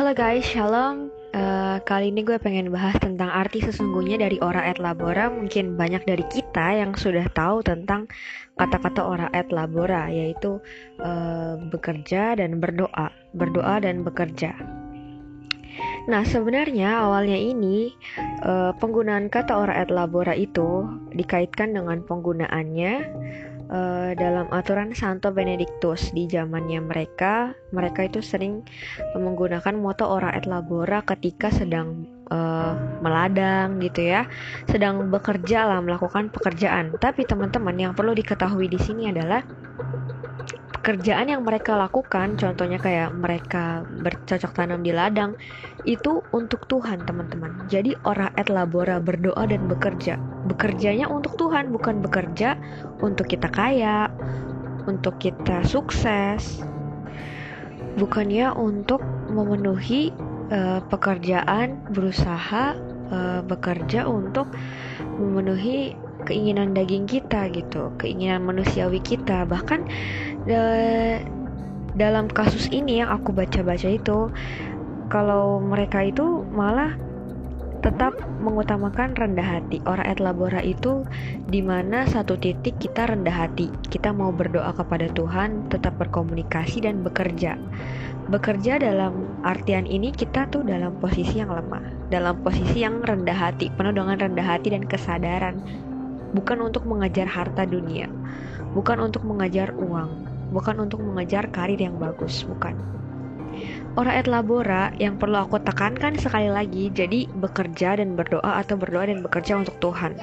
Halo guys, shalom. Uh, kali ini gue pengen bahas tentang arti sesungguhnya dari ora et labora. Mungkin banyak dari kita yang sudah tahu tentang kata-kata ora et labora, yaitu uh, bekerja dan berdoa, berdoa dan bekerja. Nah, sebenarnya awalnya ini uh, penggunaan kata ora et labora itu dikaitkan dengan penggunaannya uh, dalam aturan Santo Benedictus di zamannya mereka, mereka itu sering menggunakan moto ora et labora ketika sedang uh, meladang gitu ya, sedang bekerja lah melakukan pekerjaan. Tapi teman-teman yang perlu diketahui di sini adalah pekerjaan yang mereka lakukan, contohnya kayak mereka bercocok tanam di ladang, itu untuk Tuhan, teman-teman. Jadi ora et labora berdoa dan bekerja. Bekerjanya untuk Tuhan, bukan bekerja untuk kita kaya, untuk kita sukses. Bukannya untuk memenuhi uh, pekerjaan, berusaha uh, bekerja untuk memenuhi keinginan daging kita gitu, keinginan manusiawi kita. Bahkan de, dalam kasus ini yang aku baca-baca itu, kalau mereka itu malah tetap mengutamakan rendah hati. Ora et labora itu di mana satu titik kita rendah hati. Kita mau berdoa kepada Tuhan, tetap berkomunikasi dan bekerja. Bekerja dalam artian ini kita tuh dalam posisi yang lemah, dalam posisi yang rendah hati, penuh dengan rendah hati dan kesadaran bukan untuk mengejar harta dunia, bukan untuk mengejar uang, bukan untuk mengejar karir yang bagus, bukan. Ora et labora yang perlu aku tekankan sekali lagi, jadi bekerja dan berdoa atau berdoa dan bekerja untuk Tuhan.